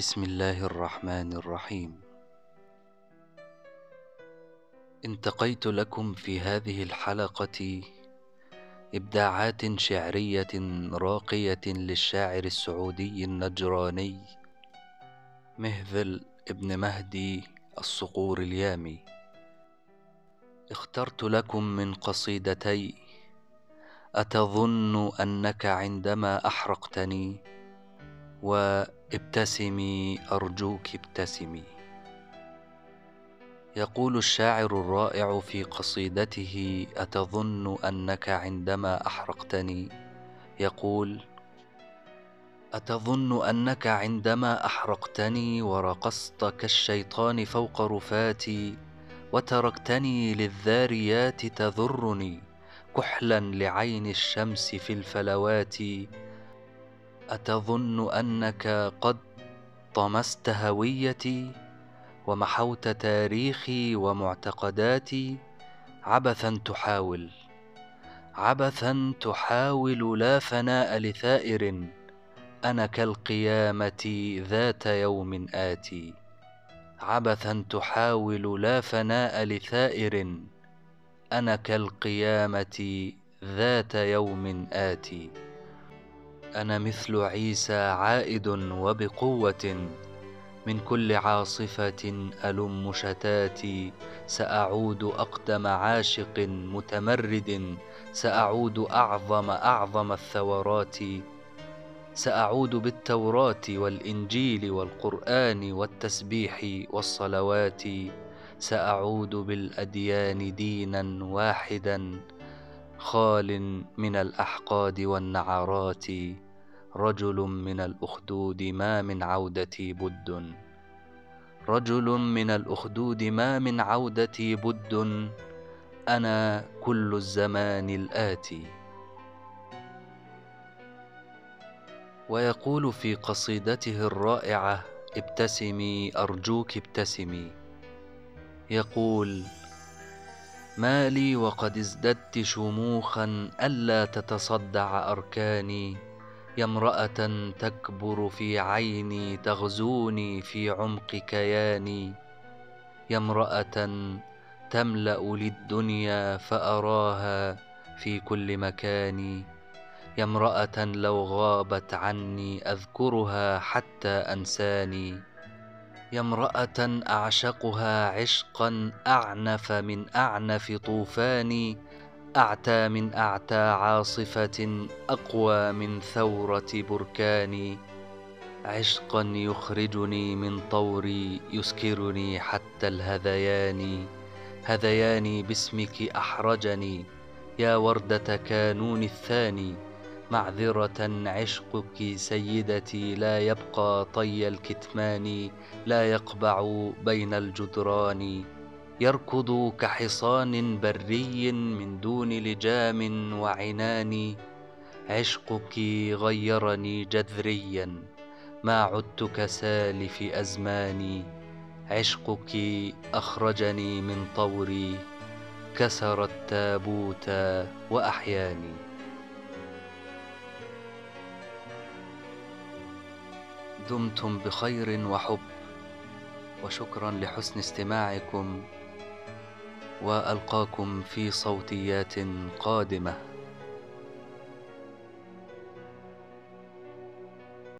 بسم الله الرحمن الرحيم. انتقيت لكم في هذه الحلقة إبداعات شعرية راقية للشاعر السعودي النجراني مهذل ابن مهدي الصقور اليامي. اخترت لكم من قصيدتي أتظن أنك عندما أحرقتني وابتسمي أرجوك ابتسمي. يقول الشاعر الرائع في قصيدته أتظن أنك عندما أحرقتني؟ يقول أتظن أنك عندما أحرقتني ورقصت كالشيطان فوق رفاتي وتركتني للذاريات تذرني كحلا لعين الشمس في الفلوات. أتظن أنك قد طمست هويتي ومحوت تاريخي ومعتقداتي عبثا تحاول عبثا تحاول لا فناء لثائر أنا كالقيامة ذات يوم آتي عبثا تحاول لا فناء لثائر أنا كالقيامة ذات يوم آتي. أنا مثل عيسى عائد وبقوة. من كل عاصفة ألم شتاتي. سأعود أقدم عاشق متمرد. سأعود أعظم أعظم الثورات. سأعود بالتوراة والإنجيل والقرآن والتسبيح والصلوات. سأعود بالأديان دينا واحدا. خال من الأحقاد والنعرات رجل من الأخدود ما من عودتي بد. رجل من الأخدود ما من عودتي بد. أنا كل الزمان الآتي. ويقول في قصيدته الرائعة ابتسمي أرجوك ابتسمي. يقول ما لي وقد ازددت شموخا ألا تتصدع أركاني. يا امرأة تكبر في عيني تغزوني في عمق كياني. يا امرأة تملأ للدنيا فأراها في كل مكان يا امرأة لو غابت عني أذكرها حتى أنساني. يا امرأة أعشقها عشقا أعنف من أعنف طوفاني أعتى من أعتى عاصفة أقوى من ثورة بركاني عشقا يخرجني من طوري يسكرني حتى الهذيان. هذياني باسمك أحرجني يا وردة كانون الثاني. معذرة عشقك سيدتي لا يبقى طي الكتمان لا يقبع بين الجدران. يركض كحصان بري من دون لجام وعنان. عشقك غيرني جذريا ما عدت كسالف أزماني عشقك أخرجني من طوري كسر التابوت وأحياني. دمتم بخير وحب وشكرا لحسن استماعكم وألقاكم في صوتيات قادمة.